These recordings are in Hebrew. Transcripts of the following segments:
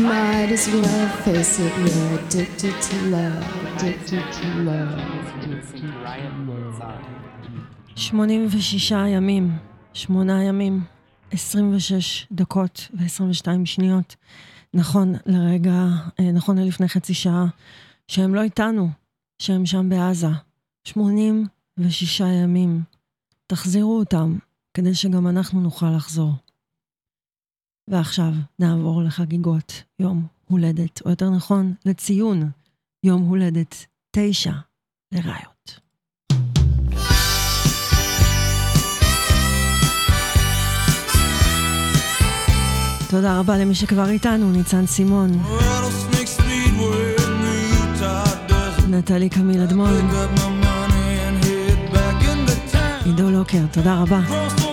Might as well face it, you're addicted to love, addicted to love. 86 ימים, שמונה ימים, 26 דקות ו-22 שניות. נכון לרגע, אה, נכון ללפני חצי שעה, שהם לא איתנו, שהם שם בעזה. 86 ימים. תחזירו אותם, כדי שגם אנחנו נוכל לחזור. ועכשיו נעבור לחגיגות יום הולדת, או יותר נכון, לציון יום הולדת תשע לראיות. תודה רבה למי שכבר איתנו, ניצן סימון. נטלי קמיל אדמון, עידו לוקר, תודה רבה.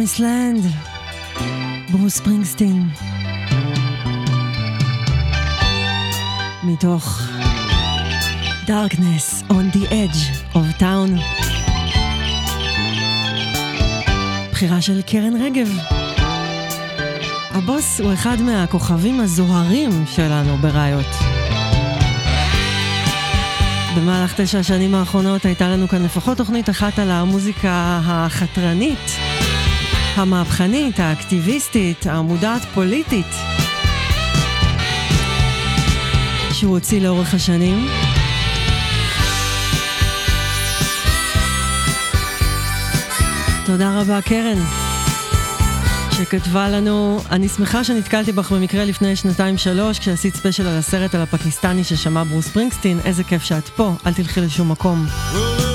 Land, ברוס ספרינגסטין. מתוך Darkness on the Edge of Town. בחירה של קרן רגב. הבוס הוא אחד מהכוכבים הזוהרים שלנו בראיות. במהלך תשע השנים האחרונות הייתה לנו כאן לפחות תוכנית אחת על המוזיקה החתרנית, המהפכנית, האקטיביסטית, המודעת פוליטית, שהוא הוציא לאורך השנים. תודה רבה, קרן, שכתבה לנו, אני שמחה שנתקלתי בך במקרה לפני שנתיים-שלוש, כשעשית ספיישל על הסרט על הפקיסטני ששמע ברוס פרינגסטין, איזה כיף שאת פה, אל תלכי לשום מקום. Well,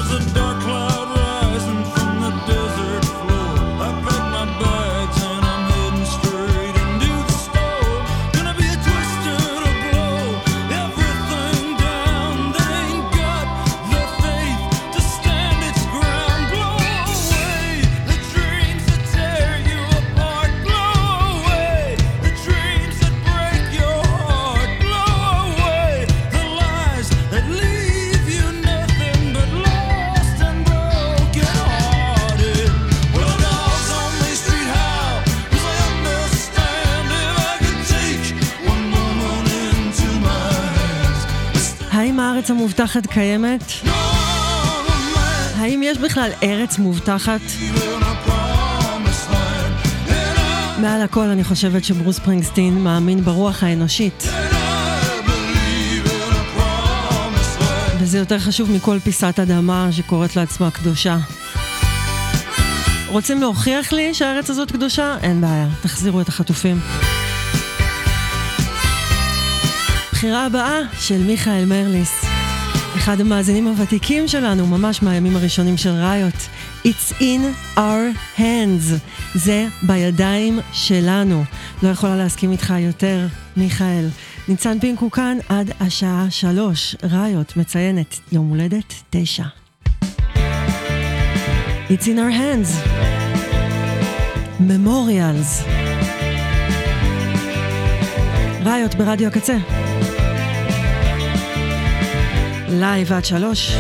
הארץ המובטחת קיימת? האם יש בכלל ארץ מובטחת? מעל הכל אני חושבת שברוס פרינגסטין מאמין ברוח האנושית. וזה יותר חשוב מכל פיסת אדמה שקוראת לעצמה קדושה. רוצים להוכיח לי שהארץ הזאת קדושה? אין בעיה, תחזירו את החטופים. בחירה הבאה של מיכאל מרליס, אחד המאזינים הוותיקים שלנו, ממש מהימים הראשונים של ראיות. It's in our hands, זה בידיים שלנו. לא יכולה להסכים איתך יותר, מיכאל. ניצן פינקו כאן עד השעה שלוש. ראיות מציינת יום הולדת תשע. It's in our hands. Memorials. ראיות ברדיו הקצה. לייב עד שלוש.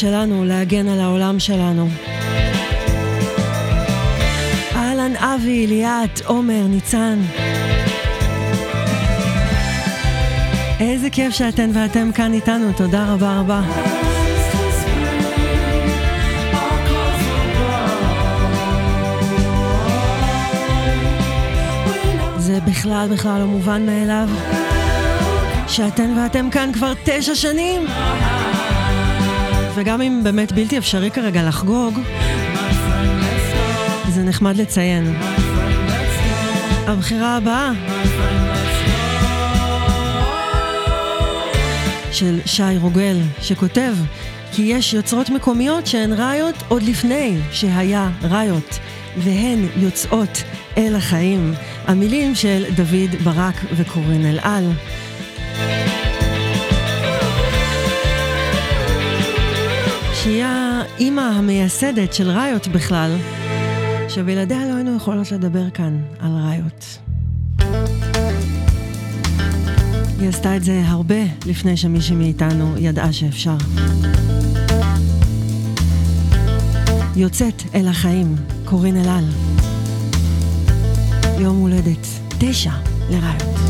שלנו להגן על העולם שלנו. אהלן אבי, ליאת, עומר, ניצן. איזה כיף שאתן ואתם כאן איתנו, תודה רבה רבה. זה בכלל בכלל לא מובן מאליו שאתן ואתם כאן כבר תשע שנים. וגם אם באמת בלתי אפשרי כרגע לחגוג, זה נחמד לציין. הבחירה הבאה של שי רוגל, שכותב כי יש יוצרות מקומיות שהן ראיות עוד לפני שהיה ראיות, והן יוצאות אל החיים. המילים של דוד ברק וקורן אלעל. שהיא האימא המייסדת של ראיות בכלל, שבלעדיה לא היינו יכולות לדבר כאן על ראיות. היא עשתה את זה הרבה לפני שמישהי מאיתנו ידעה שאפשר. יוצאת אל החיים, קורין אלעל. יום הולדת תשע לראיות.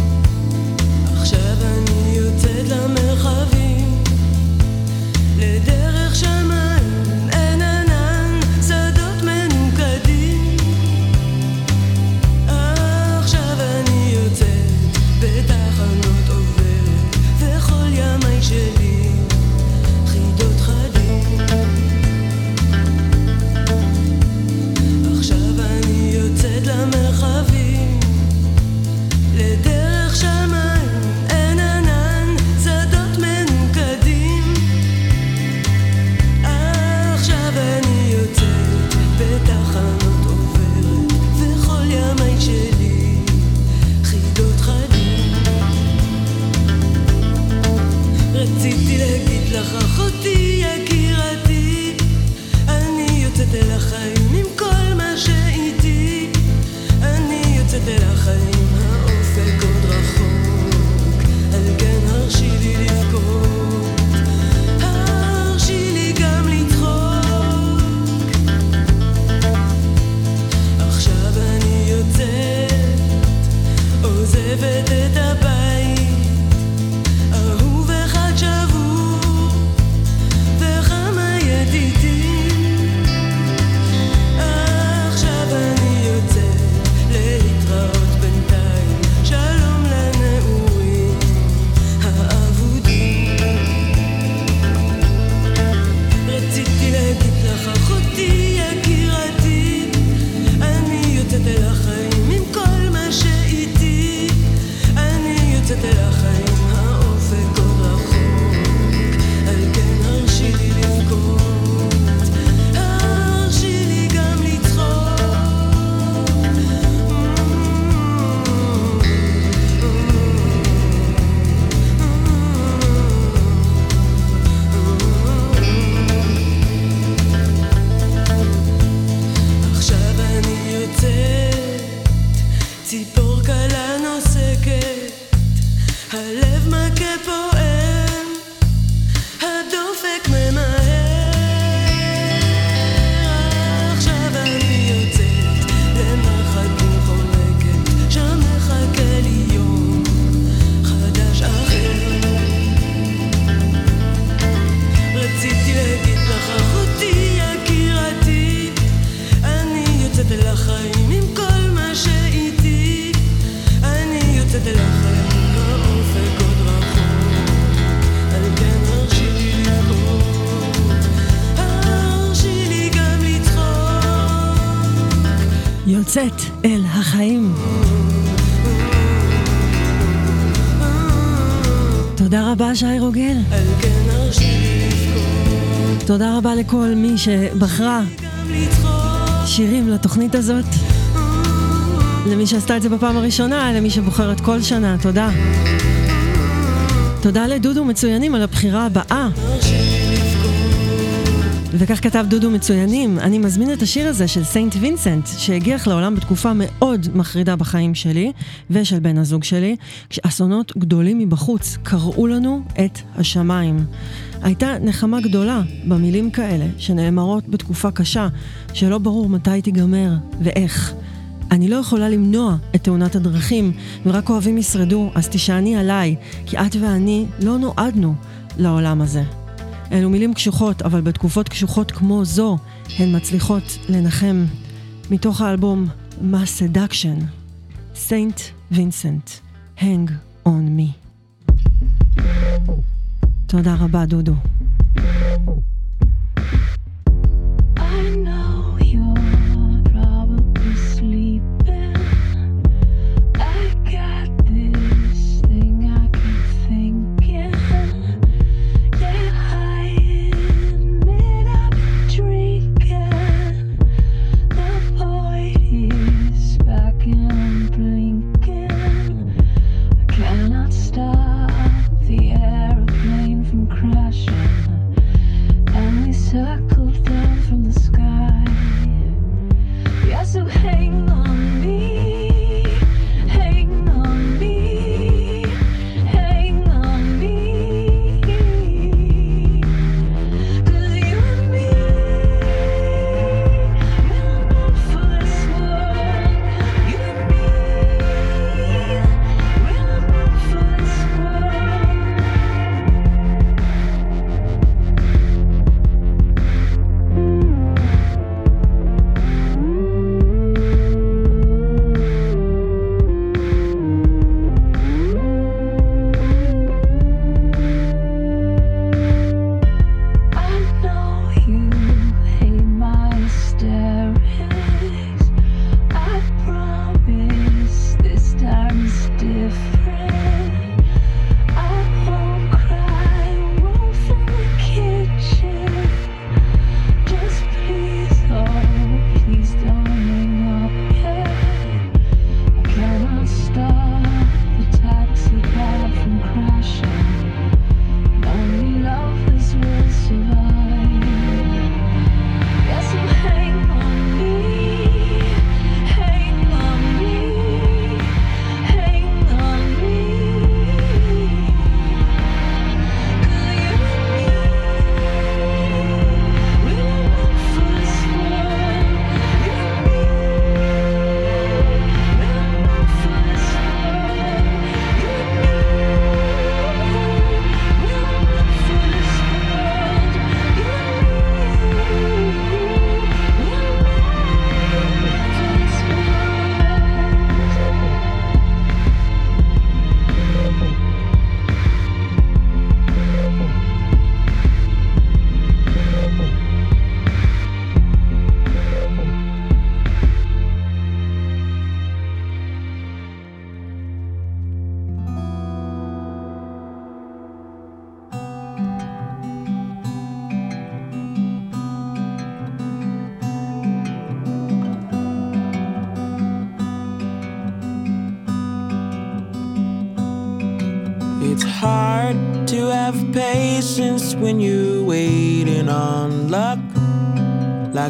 תודה רבה לכל מי שבחרה שירים לתוכנית הזאת. למי שעשתה את זה בפעם הראשונה, למי שבוחרת כל שנה, תודה. תודה לדודו מצוינים על הבחירה הבאה. וכך כתב דודו מצוינים, אני מזמין את השיר הזה של סנט וינסנט, שהגיח לעולם בתקופה מאוד מחרידה בחיים שלי ושל בן הזוג שלי, כשאסונות גדולים מבחוץ קרעו לנו את השמיים. הייתה נחמה גדולה במילים כאלה, שנאמרות בתקופה קשה, שלא ברור מתי תיגמר ואיך. אני לא יכולה למנוע את תאונת הדרכים, ורק אוהבים ישרדו, אז תישעני עליי, כי את ואני לא נועדנו לעולם הזה. אלו מילים קשוחות, אבל בתקופות קשוחות כמו זו, הן מצליחות לנחם. מתוך האלבום Masseduction, St. Vincent, Hang on me. תודה רבה, דודו.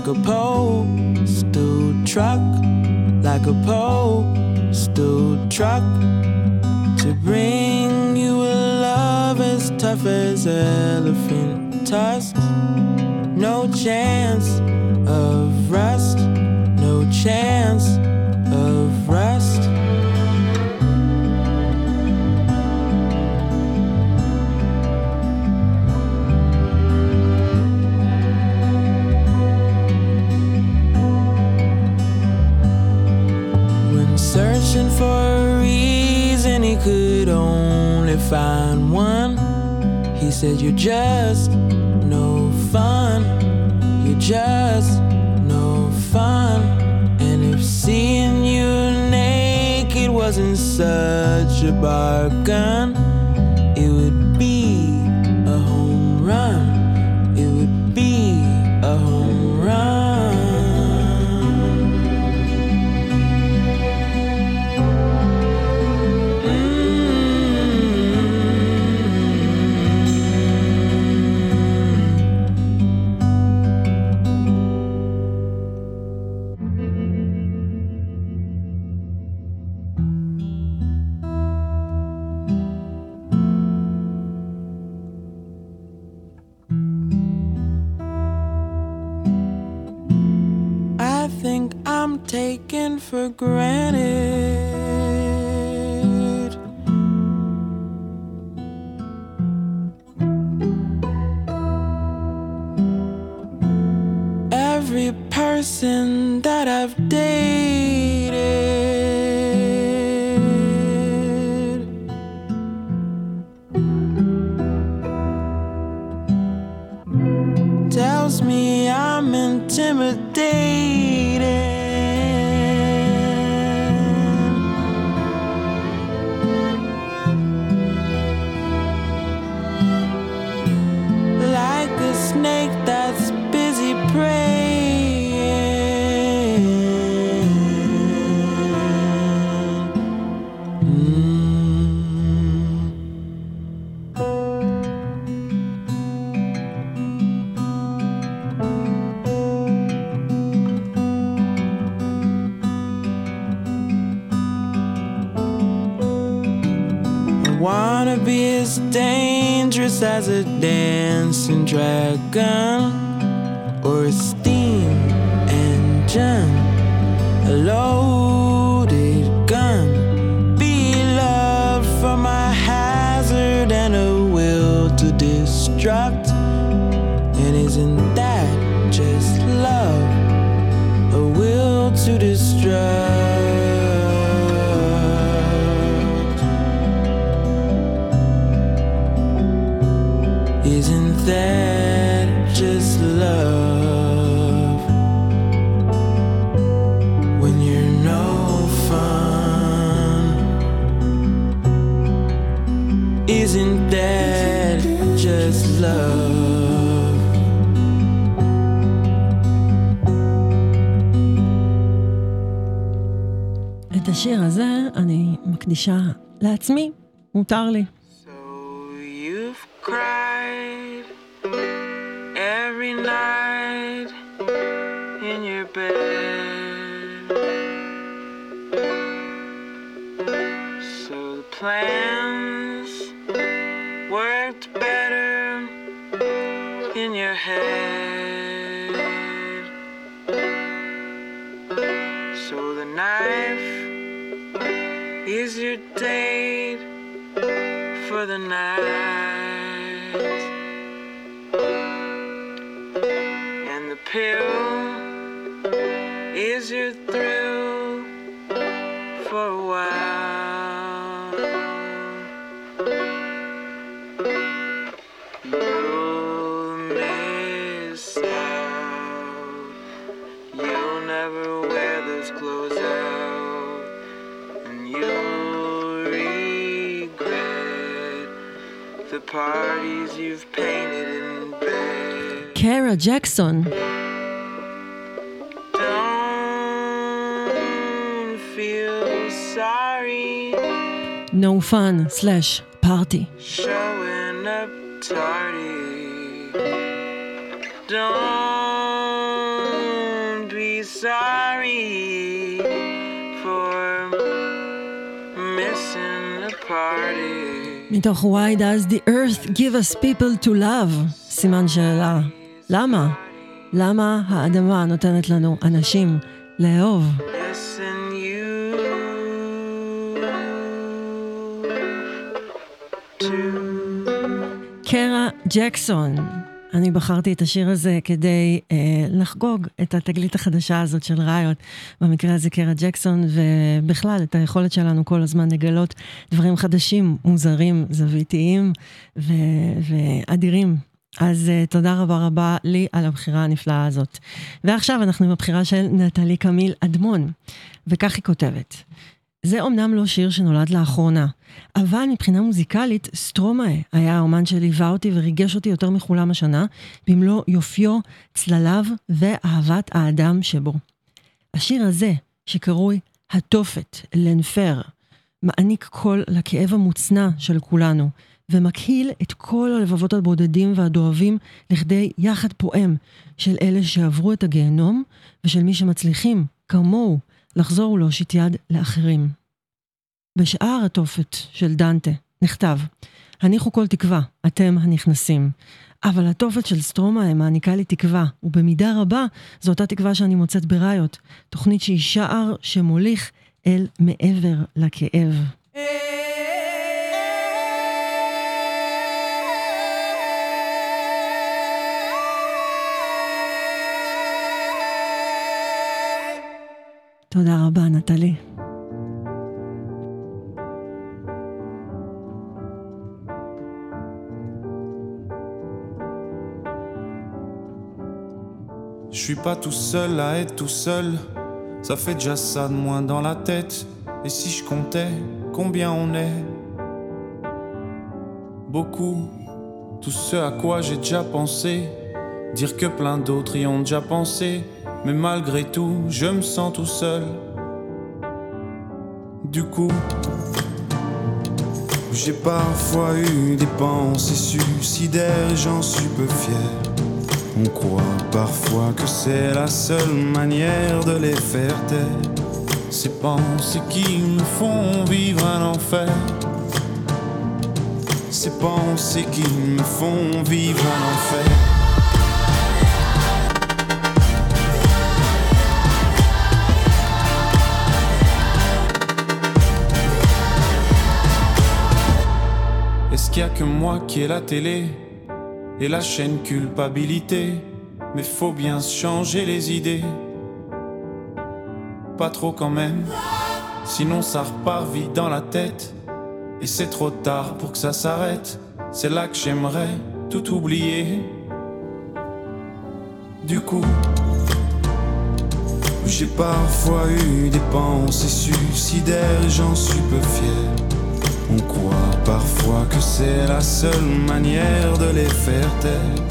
Like a postal truck, like a postal truck. To bring you a love as tough as elephant tusks. No chance of rust, no chance find one. He said, You're just no fun. You're just no fun. And if Seeing you naked wasn't such a bargain. Hello. alone השיר הזה אני מקדישה לעצמי, מותר לי. So you've cried every night in your bed. So the plans worked better in your head. Is your date for the night. And the pill is your thrill the parties you've painted in bed. Kara Jackson. No fun slash party. Showing up tardy. Don't מתוך Why does the earth give us people to love? סימן שאלה. למה? למה האדמה נותנת לנו אנשים לאהוב? קרה ג'קסון. אני בחרתי את השיר הזה כדי אה, לחגוג את התגלית החדשה הזאת של ראיות, במקרה הזה קרה ג'קסון, ובכלל את היכולת שלנו כל הזמן לגלות דברים חדשים, מוזרים, זוויתיים ו- ואדירים אז uh, תודה רבה רבה לי על הבחירה הנפלאה הזאת. ועכשיו אנחנו עם הבחירה של נטלי קמיל אדמון, וכך היא כותבת: זה אומנם לא שיר שנולד לאחרונה, אבל מבחינה מוזיקלית, סטרומאה היה האומן שליווה אותי וריגש אותי יותר מכולם השנה, במלוא יופיו, צלליו ואהבת האדם שבו. השיר הזה, שקרוי התופת, לנפר, מעניק קול לכאב המוצנע של כולנו, ומקהיל את כל הלבבות הבודדים והדואבים לכדי יחד פועם של אלה שעברו את הגיהנום, ושל מי שמצליחים, כמוהו, לחזור ולהושיט יד לאחרים. בשאר התופת של דנטה נכתב, הניחו כל תקווה, אתם הנכנסים. אבל התופת של סטרומה מעניקה לי תקווה, ובמידה רבה זו אותה תקווה שאני מוצאת בראיות, תוכנית שהיא שער שמוליך אל מעבר לכאב. תודה רבה, נטלי. Je suis pas tout seul à être tout seul. Ça fait déjà ça de moins dans la tête. Et si je comptais combien on est Beaucoup. Tout ce à quoi j'ai déjà pensé. Dire que plein d'autres y ont déjà pensé. mais malgré tout, je me sens tout seul. Du coup, j'ai parfois eu des pensées suicidaires j'en suis peu fier. On croit parfois que c'est la seule manière de les faire taire. Ces pensées qui me font vivre un enfer. Ces pensées qui me font vivre un enfer. Est-ce qu'il a que moi qui ai la télé et la chaîne culpabilité Mais faut bien changer les idées. Pas trop quand même, sinon ça repart vite dans la tête. Et c'est trop tard pour que ça s'arrête. C'est là que j'aimerais tout oublier. Du coup, j'ai parfois eu des pensées suicidaires et j'en suis peu fier. On croit parfois que c'est la seule manière de les faire taire.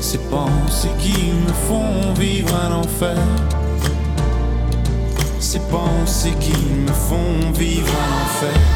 Ces pensées qui me font vivre un enfer. Ces pensées qui me font vivre un enfer.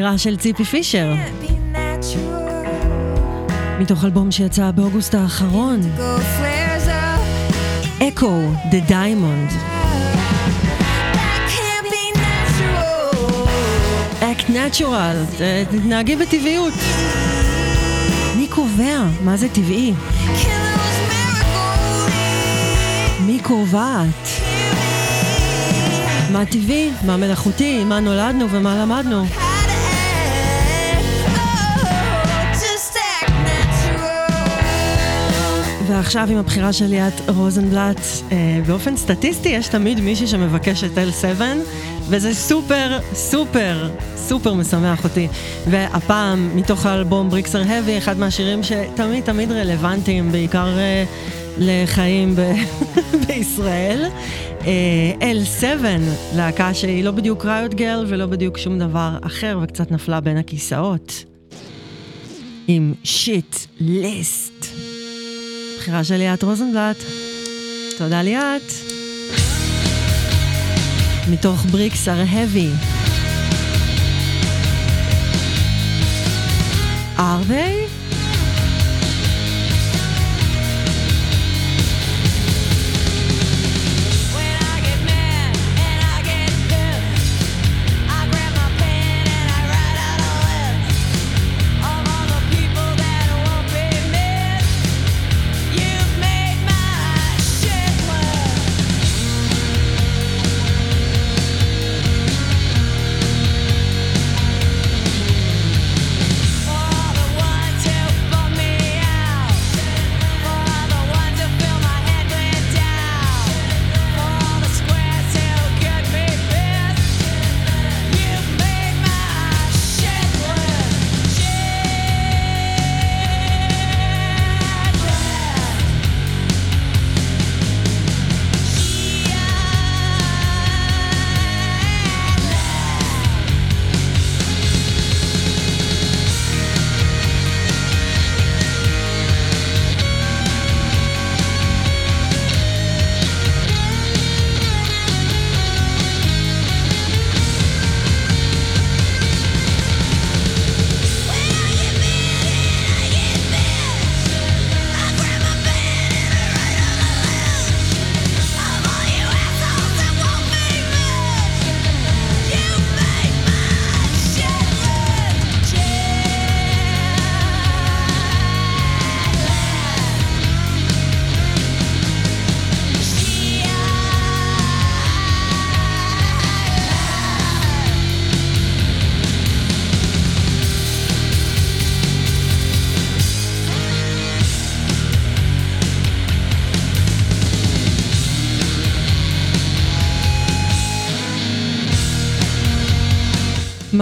שירה של ציפי פישר. מתוך אלבום שיצא באוגוסט האחרון. Echo the Diamond. Act Natural, אה, תתנהגי בטבעיות. מי קובע מה זה טבעי? מי קובעת? מה טבעי, מה מלאכותי, מה נולדנו ומה למדנו? Okay. ועכשיו עם הבחירה של ליאת רוזנבלט, אה, באופן סטטיסטי יש תמיד מישהי שמבקש את L7, וזה סופר, סופר, סופר משמח אותי. והפעם, מתוך האלבום בריקסר האבי, אחד מהשירים שתמיד תמיד רלוונטיים, בעיקר אה, לחיים ב- בישראל. אה, L7, להקה שהיא לא בדיוק ריוט גרל ולא בדיוק שום דבר אחר, וקצת נפלה בין הכיסאות. עם שיט ליסט. בחירה של ליאת רוזנבלט. תודה ליאת. מתוך בריקס הר האבי. ארווי?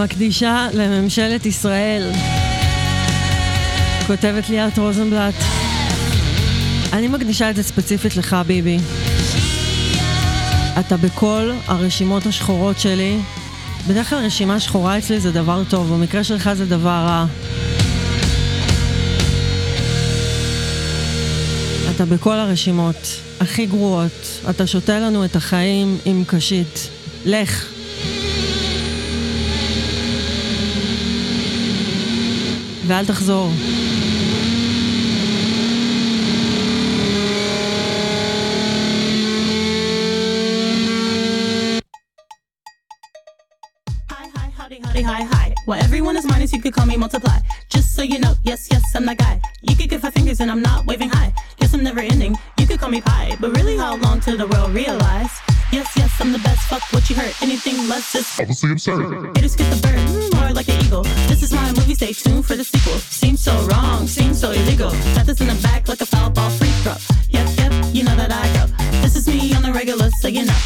מקדישה לממשלת ישראל. כותבת ליאת רוזנבלט. אני מקדישה את זה ספציפית לך, ביבי. אתה בכל הרשימות השחורות שלי. בדרך כלל רשימה שחורה אצלי זה דבר טוב, במקרה שלך זה דבר רע. אתה בכל הרשימות הכי גרועות. אתה שותה לנו את החיים עם קשית. לך. ואל תחזור. Hi, hi, howdy, howdy, hi, hi. Well, everyone is minus, you could call me multiply. Just so you know, yes, yes, I'm that guy. You could give five fingers and I'm not waving high. Guess I'm never ending, you could call me pie. But really, how long till the world realize? Yes, yes, I'm the best, fuck what you heard. Anything less is Obviously absurd. Haters get the bird, mm, more like an eagle. Is my movie, stay tuned for the sequel. Seems so wrong, seems so illegal. Got this in the back like a foul ball free throw. Yep, yep, you know that I go. This is me on the regular, so you know.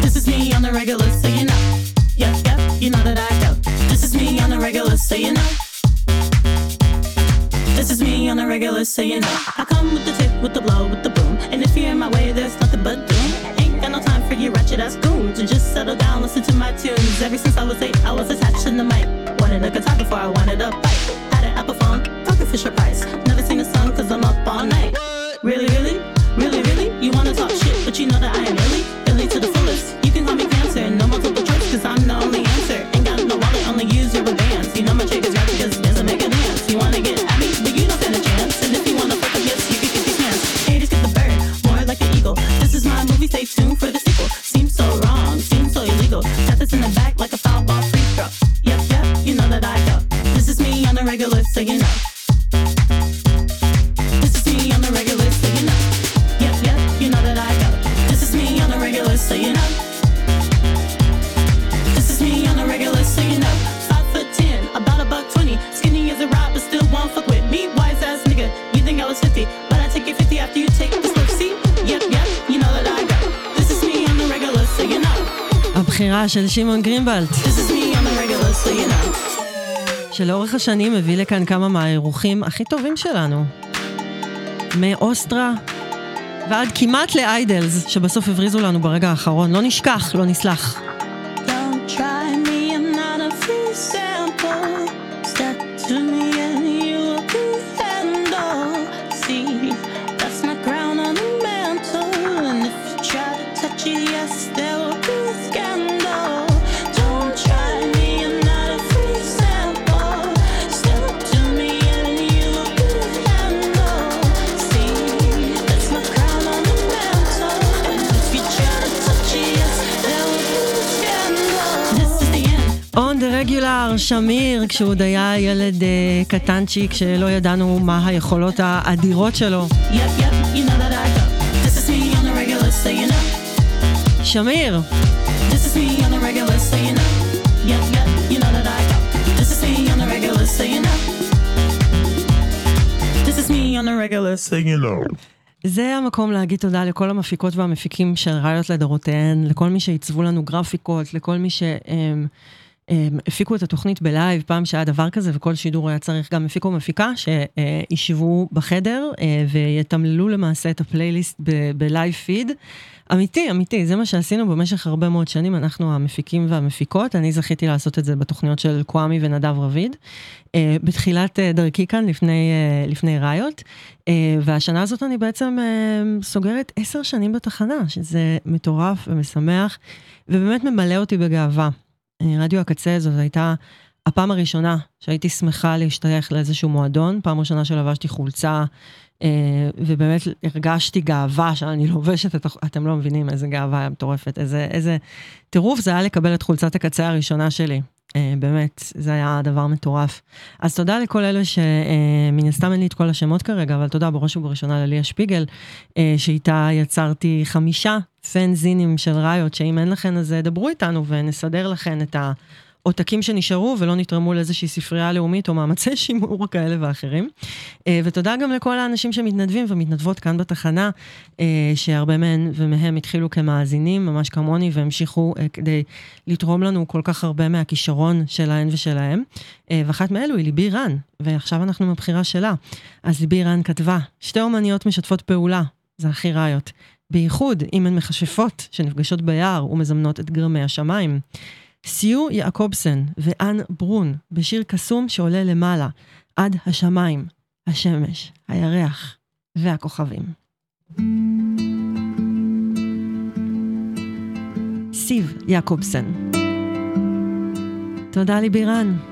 This is me on the regular, so you know. Yep, yep, you know that I go. This is me on the regular, so you know. This is me on the regular, so you know. I come with the tip, with the blow, with the boom. And if you're in my way, there's nothing but tunes. Ever since I was eight, I was attached to the mic. של שמעון גרינבלט. שלאורך השנים הביא לכאן כמה מהאירוחים הכי טובים שלנו. מאוסטרה ועד כמעט לאיידלס, שבסוף הבריזו לנו ברגע האחרון. לא נשכח, לא נסלח. שמיר, כשהוא עוד היה ילד uh, קטנצ'יק, שלא ידענו מה היכולות האדירות שלו. שמיר! זה המקום להגיד תודה לכל המפיקות והמפיקים של ראיות לדורותיהן, לכל מי שעיצבו לנו גרפיקות, לכל מי ש... Um, שהפיקו את התוכנית בלייב, פעם שהיה דבר כזה וכל שידור היה צריך גם מפיק או מפיקה, שישבו בחדר אה, ויתמללו למעשה את הפלייליסט ב live feed. אמיתי, אמיתי, זה מה שעשינו במשך הרבה מאוד שנים, אנחנו המפיקים והמפיקות, אני זכיתי לעשות את זה בתוכניות של קוואמי ונדב רביד. אה, בתחילת אה, דרכי כאן, לפני, לפני RIOT, והשנה הזאת אני בעצם סוגרת עשר שנים בתחנה, שזה מטורף ומשמח, ובאמת ממלא אותי בגאווה. אה, רדיו הקצה הזאת הייתה הפעם הראשונה שהייתי שמחה להשתייך לאיזשהו מועדון, פעם ראשונה שלבשתי חולצה, אה, ובאמת הרגשתי גאווה שאני לובשת את, אתם לא מבינים איזה גאווה מטורפת, איזה, איזה טירוף זה היה לקבל את חולצת הקצה הראשונה שלי. אה, באמת, זה היה דבר מטורף. אז תודה לכל אלה שמן הסתם אין לי את כל השמות כרגע, אבל תודה בראש ובראשונה לליה שפיגל, אה, שאיתה יצרתי חמישה פנזינים של ראיות, שאם אין לכן אז אה, דברו איתנו ונסדר לכן את עותקים שנשארו ולא נתרמו לאיזושהי ספרייה לאומית או מאמצי שימור כאלה ואחרים. אה, ותודה גם לכל האנשים שמתנדבים ומתנדבות כאן בתחנה, אה, שהרבה מהן ומהם התחילו כמאזינים, ממש כמוני, והמשיכו כדי לתרום לנו כל כך הרבה מהכישרון שלהן ושלהם. ואחת מאלו היא ליבי רן, ועכשיו אנחנו מבחירה שלה. אז ליבי רן כתבה, שתי אומניות משתפות פעולה, זה הכי ראיות. בייחוד אם הן מכשפות שנפגשות ביער ומזמנות את גרמי השמיים. סיו יעקובסן ואן ברון בשיר קסום שעולה למעלה, עד השמיים, השמש, הירח והכוכבים. סיב יעקובסן. תודה ליבירן.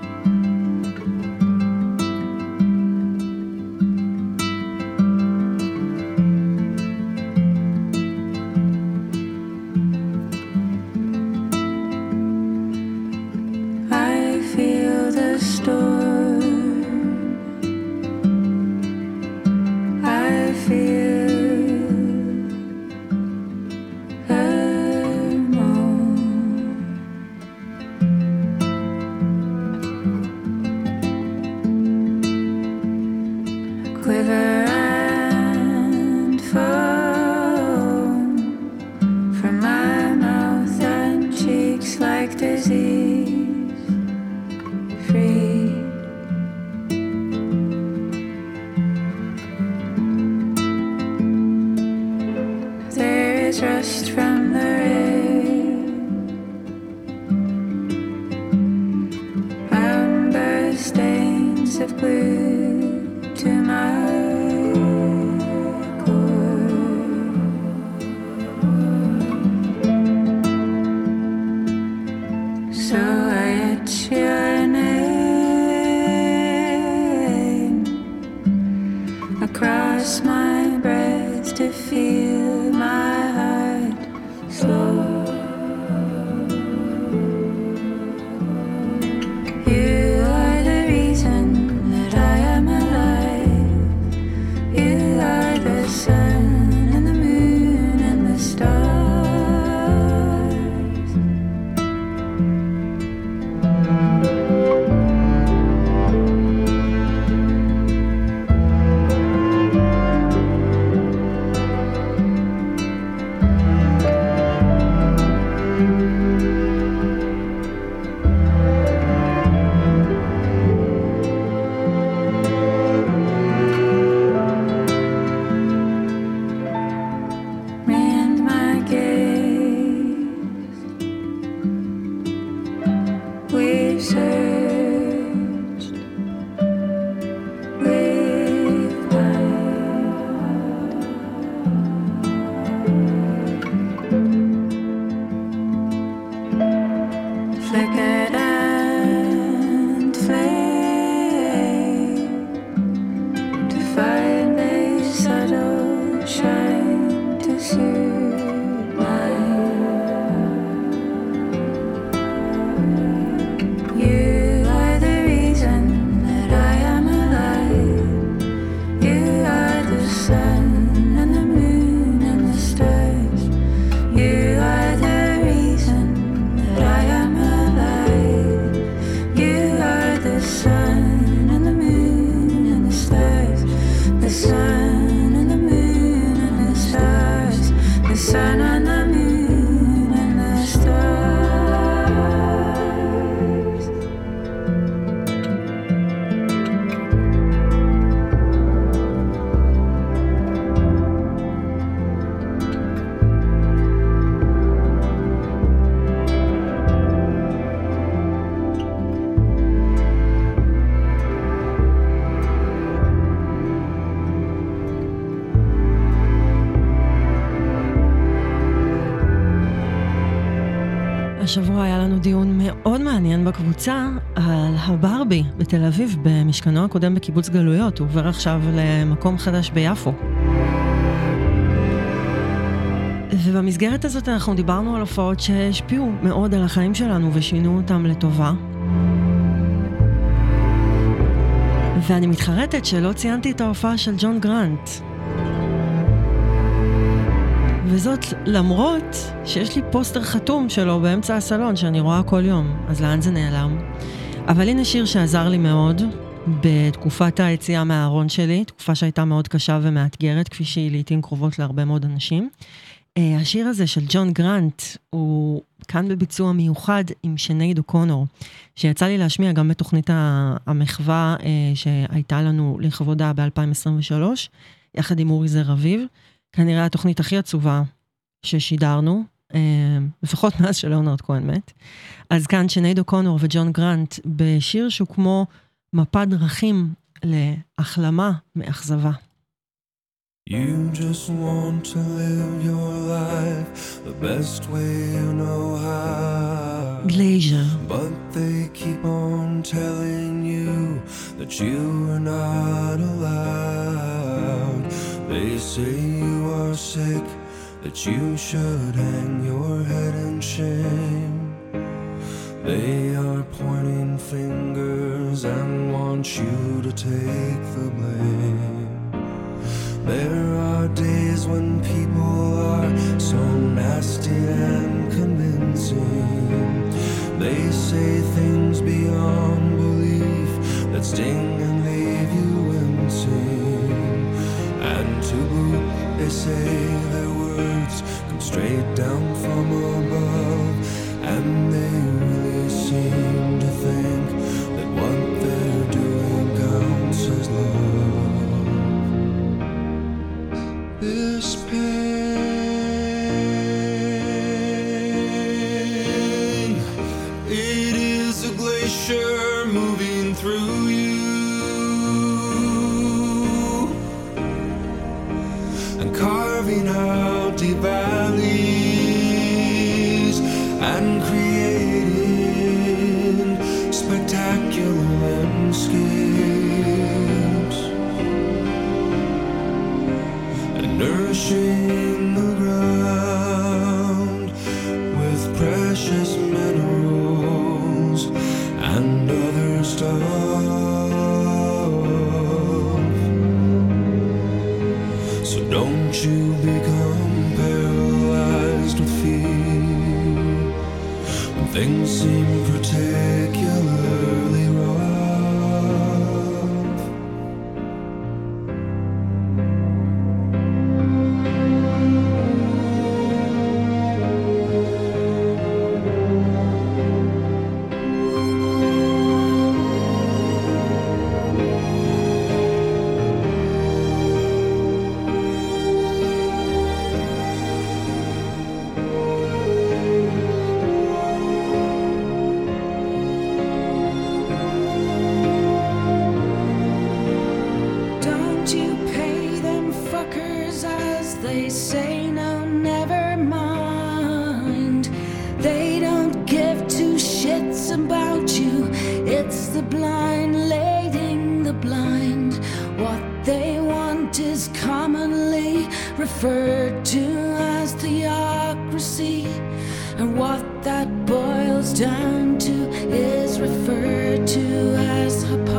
השבוע היה לנו דיון מאוד מעניין בקבוצה על הברבי בתל אביב, במשכנו הקודם בקיבוץ גלויות. הוא עובר עכשיו למקום חדש ביפו. ובמסגרת הזאת אנחנו דיברנו על הופעות שהשפיעו מאוד על החיים שלנו ושינו אותם לטובה. ואני מתחרטת שלא ציינתי את ההופעה של ג'ון גרנט. וזאת למרות שיש לי פוסטר חתום שלו באמצע הסלון שאני רואה כל יום, אז לאן זה נעלם? אבל הנה שיר שעזר לי מאוד בתקופת היציאה מהארון שלי, תקופה שהייתה מאוד קשה ומאתגרת, כפי שהיא לעיתים קרובות להרבה מאוד אנשים. אה, השיר הזה של ג'ון גרנט הוא כאן בביצוע מיוחד עם שנייד אוקונור, שיצא לי להשמיע גם בתוכנית המחווה אה, שהייתה לנו לכבודה ב-2023, יחד עם אורי זר אביב. כנראה התוכנית הכי עצובה ששידרנו, אה, לפחות מאז שלאונרד כהן מת. אז כאן שינייד או'קונור וג'ון גרנט בשיר שהוא כמו מפת דרכים להחלמה מאכזבה. You just want to live your life the best way you know how. Glacier. But they keep on telling you that you are not allowed. They say you are sick, that you should hang your head in shame. They are pointing fingers and want you to take the blame. There are days when people are so nasty and convincing. They say things beyond belief that sting and They say their words come straight down from above. And they really seem to think that what they're doing counts as love. About you. It's the blind leading the blind. What they want is commonly referred to as theocracy. And what that boils down to is referred to as hypocrisy.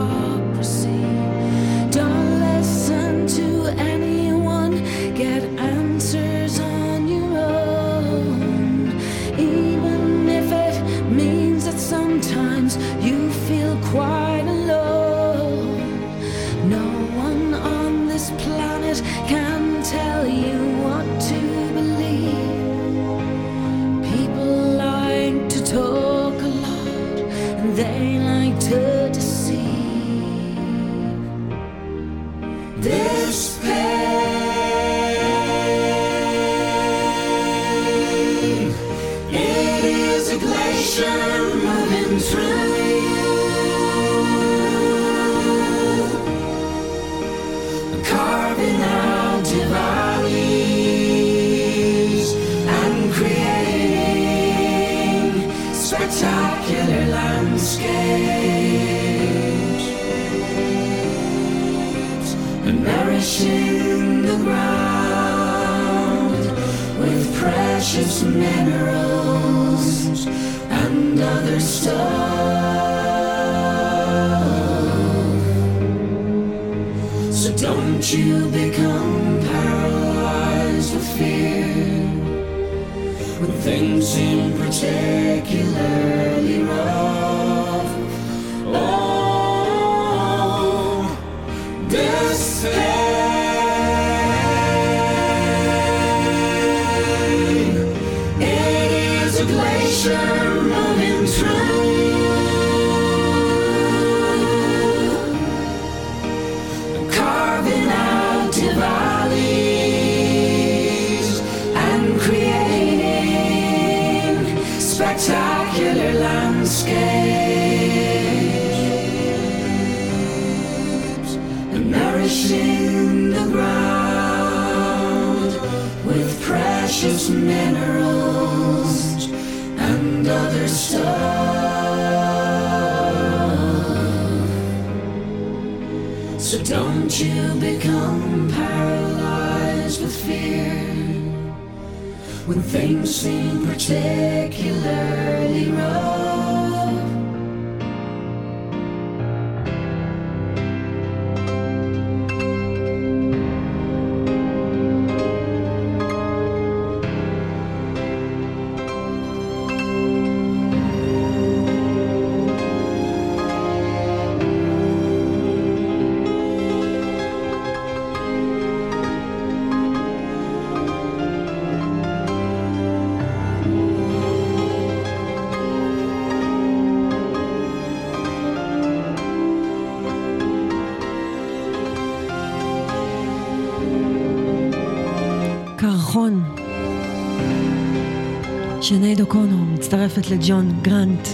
מצטרפת לג'ון גרנט.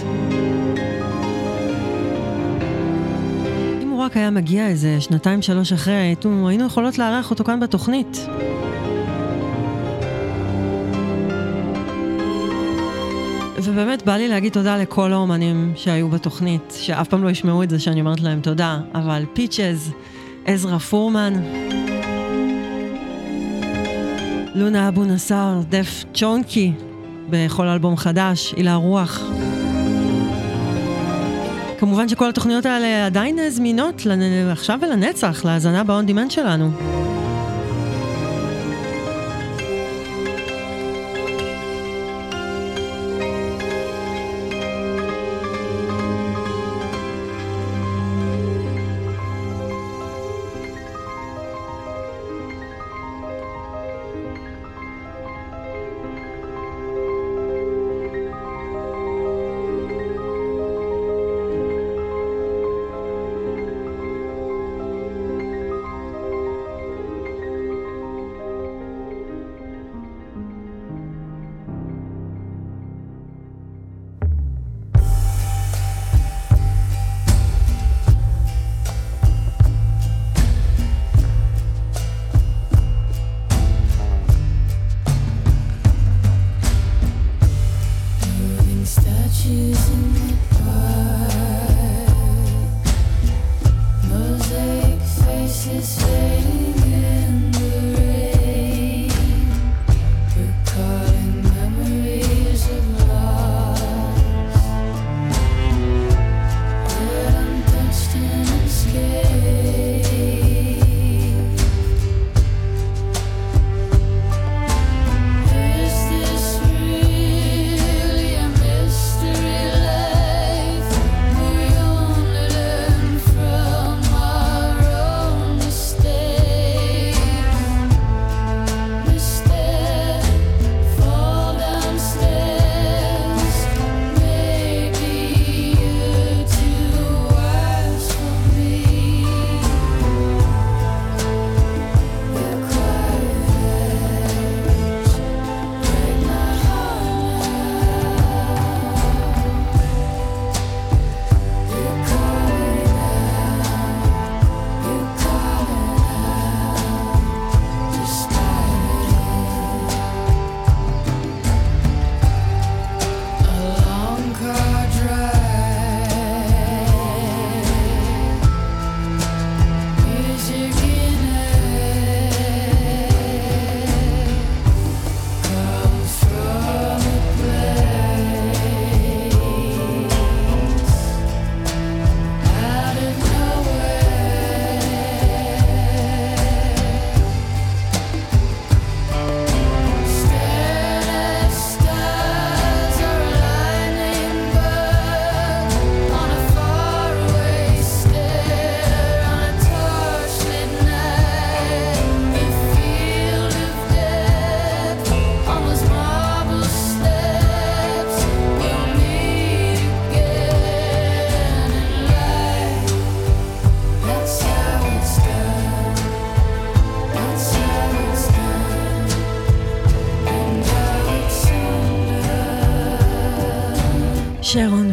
אם הוא רק היה מגיע איזה שנתיים שלוש אחרי, היינו יכולות לארח אותו כאן בתוכנית. ובאמת בא לי להגיד תודה לכל האומנים שהיו בתוכנית, שאף פעם לא ישמעו את זה שאני אומרת להם תודה, אבל פיצ'ז, עזרא פורמן, לונה אבו נסאר, דף צ'ונקי, בכל אלבום חדש, הילה רוח. כמובן שכל התוכניות האלה עדיין זמינות עכשיו ולנצח, להאזנה ב-on demand שלנו.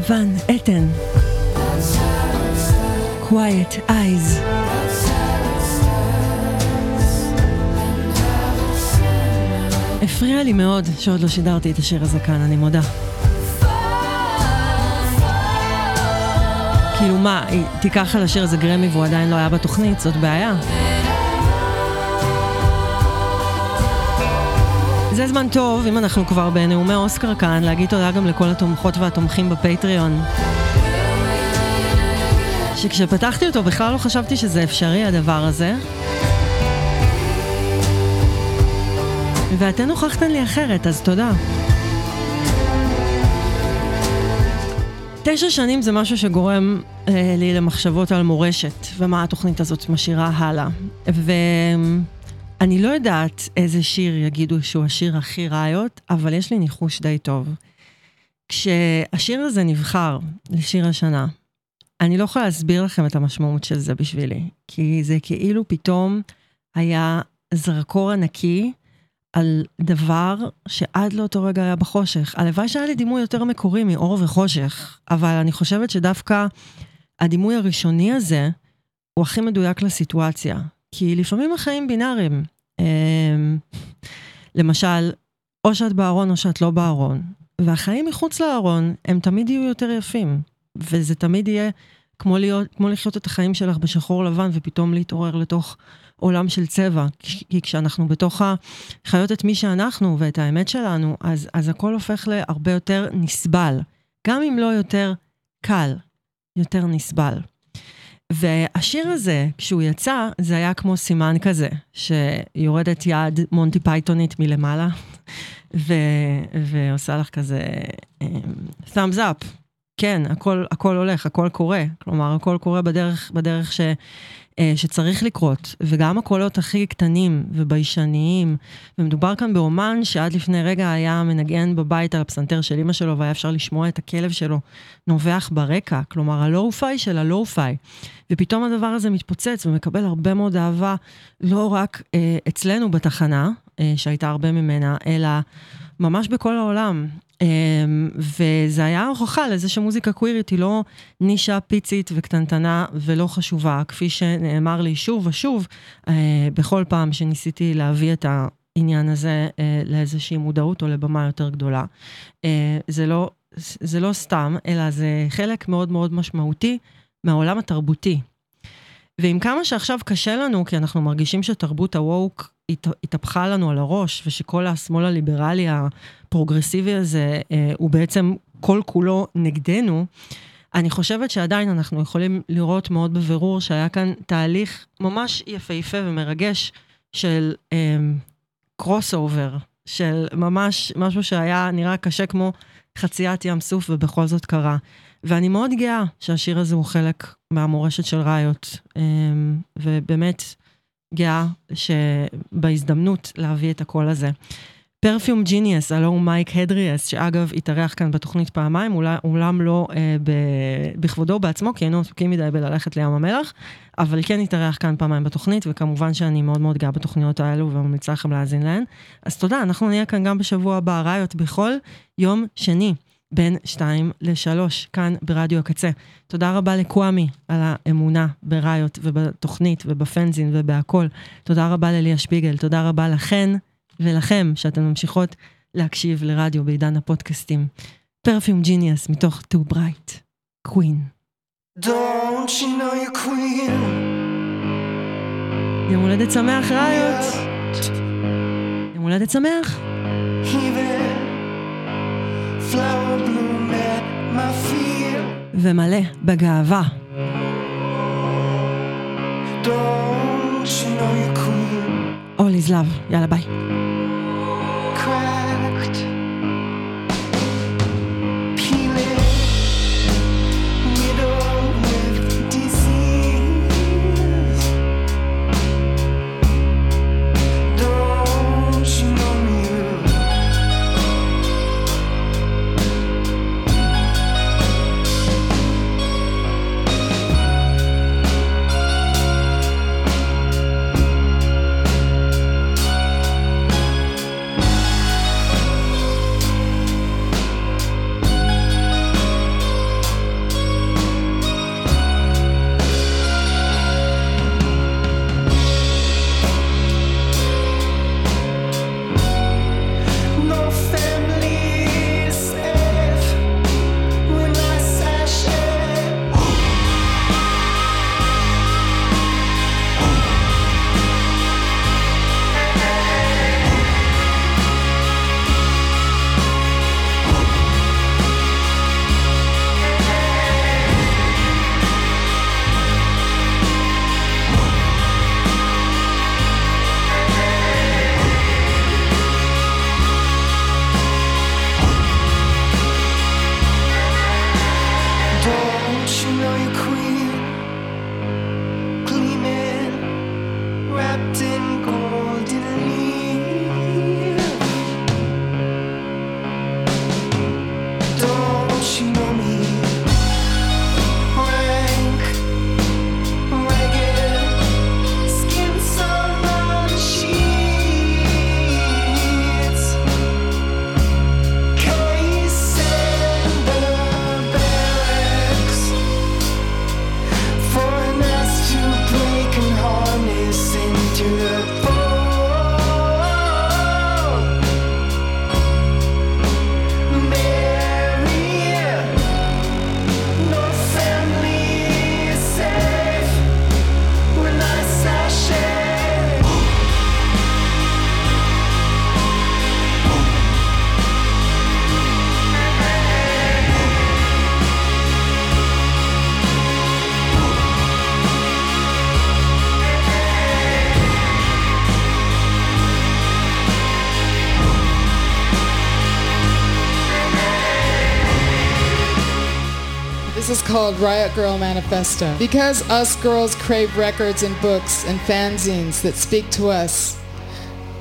ון אתן. Quiet Eyes. הפריע לי מאוד שעוד לא שידרתי את השיר הזה כאן, אני מודה. כאילו מה, תיקח על השיר הזה גרמי והוא עדיין לא היה בתוכנית, זאת בעיה. זה זמן טוב, אם אנחנו כבר בנאומי אוסקר כאן, להגיד תודה גם לכל התומכות והתומכים בפטריון. שכשפתחתי אותו בכלל לא חשבתי שזה אפשרי הדבר הזה. ואתן הוכחתן לי אחרת, אז תודה. תשע שנים זה משהו שגורם אה, לי למחשבות על מורשת, ומה התוכנית הזאת משאירה הלאה. ואני לא יודעת איזה שיר יגידו שהוא השיר הכי ראיות, אבל יש לי ניחוש די טוב. כשהשיר הזה נבחר לשיר השנה, אני לא יכולה להסביר לכם את המשמעות של זה בשבילי, כי זה כאילו פתאום היה זרקור ענקי על דבר שעד לאותו רגע היה בחושך. הלוואי שהיה לי דימוי יותר מקורי מאור וחושך, אבל אני חושבת שדווקא הדימוי הראשוני הזה הוא הכי מדויק לסיטואציה. כי לפעמים החיים בינאריים. אמ, למשל, או שאת בארון או שאת לא בארון, והחיים מחוץ לארון הם תמיד יהיו יותר יפים, וזה תמיד יהיה כמו, להיות, כמו לחיות את החיים שלך בשחור לבן ופתאום להתעורר לתוך עולם של צבע. כי כשאנחנו בתוך החיות את מי שאנחנו ואת האמת שלנו, אז, אז הכל הופך להרבה יותר נסבל. גם אם לא יותר קל, יותר נסבל. והשיר הזה, כשהוא יצא, זה היה כמו סימן כזה, שיורדת יד מונטי פייתונית מלמעלה, ו- ועושה לך כזה um, thumbs up. כן, הכל, הכל הולך, הכל קורה. כלומר, הכל קורה בדרך, בדרך ש, שצריך לקרות. וגם הקולות הכי קטנים וביישניים, ומדובר כאן באומן שעד לפני רגע היה מנגן בבית על הפסנתר של אמא שלו, והיה אפשר לשמוע את הכלב שלו נובח ברקע. כלומר, הלואו-פיי של הלואו-פיי. ופתאום הדבר הזה מתפוצץ ומקבל הרבה מאוד אהבה, לא רק אה, אצלנו בתחנה, אה, שהייתה הרבה ממנה, אלא ממש בכל העולם. Um, וזה היה הוכחה לזה שמוזיקה קווירית היא לא נישה פיצית וקטנטנה ולא חשובה, כפי שנאמר לי שוב ושוב, uh, בכל פעם שניסיתי להביא את העניין הזה uh, לאיזושהי מודעות או לבמה יותר גדולה. Uh, זה, לא, זה לא סתם, אלא זה חלק מאוד מאוד משמעותי מהעולם התרבותי. ועם כמה שעכשיו קשה לנו, כי אנחנו מרגישים שתרבות הת, התהפכה לנו על הראש, ושכל השמאל הליברלי הפרוגרסיבי הזה אה, הוא בעצם כל כולו נגדנו, אני חושבת שעדיין אנחנו יכולים לראות מאוד בבירור שהיה כאן תהליך ממש יפהפה ומרגש של cross אה, over, של ממש משהו שהיה נראה קשה כמו חציית ים סוף ובכל זאת קרה. ואני מאוד גאה שהשיר הזה הוא חלק מהמורשת של RIOT, אה, ובאמת, גאה שבהזדמנות להביא את הקול הזה. Perfume Genius, הלוא הוא מייק הדריאס, שאגב התארח כאן בתוכנית פעמיים, אולם לא אה, ב, בכבודו בעצמו, כי היינו עסוקים מדי בללכת לים המלח, אבל כן התארח כאן פעמיים בתוכנית, וכמובן שאני מאוד מאוד גאה בתוכניות האלו וממליצה לכם להאזין להן. אז תודה, אנחנו נהיה כאן גם בשבוע הבא, ראיות בכל יום שני. בין 2 ל-3, כאן ברדיו הקצה. תודה רבה לקוואמי על האמונה בראיות ובתוכנית ובפנזין ובהכל. תודה רבה לליה שפיגל, תודה רבה לכן ולכם שאתן ממשיכות להקשיב לרדיו בעידן הפודקאסטים. פרפיום ג'יניאס מתוך Too Bright, קווין. Don't you know you're queen? יום הולדת שמח ראיות. יום הולדת שמח. Even ומלא בגאווה. אוליז לאב, יאללה ביי. Called Riot Girl Manifesto because us girls crave records and books and fanzines that speak to us,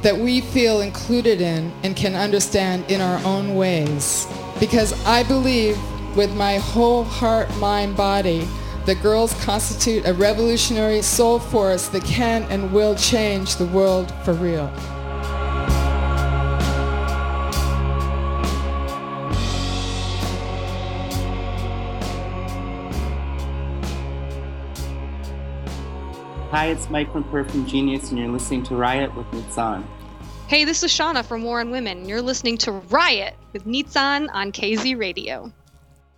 that we feel included in and can understand in our own ways. Because I believe with my whole heart, mind, body that girls constitute a revolutionary soul force that can and will change the world for real. Hi, it's Mike from Perfume Genius, and you're listening to Riot with Nitsan. Hey, this is Shauna from War on Women. You're listening to Riot with Nitsan on KZ Radio.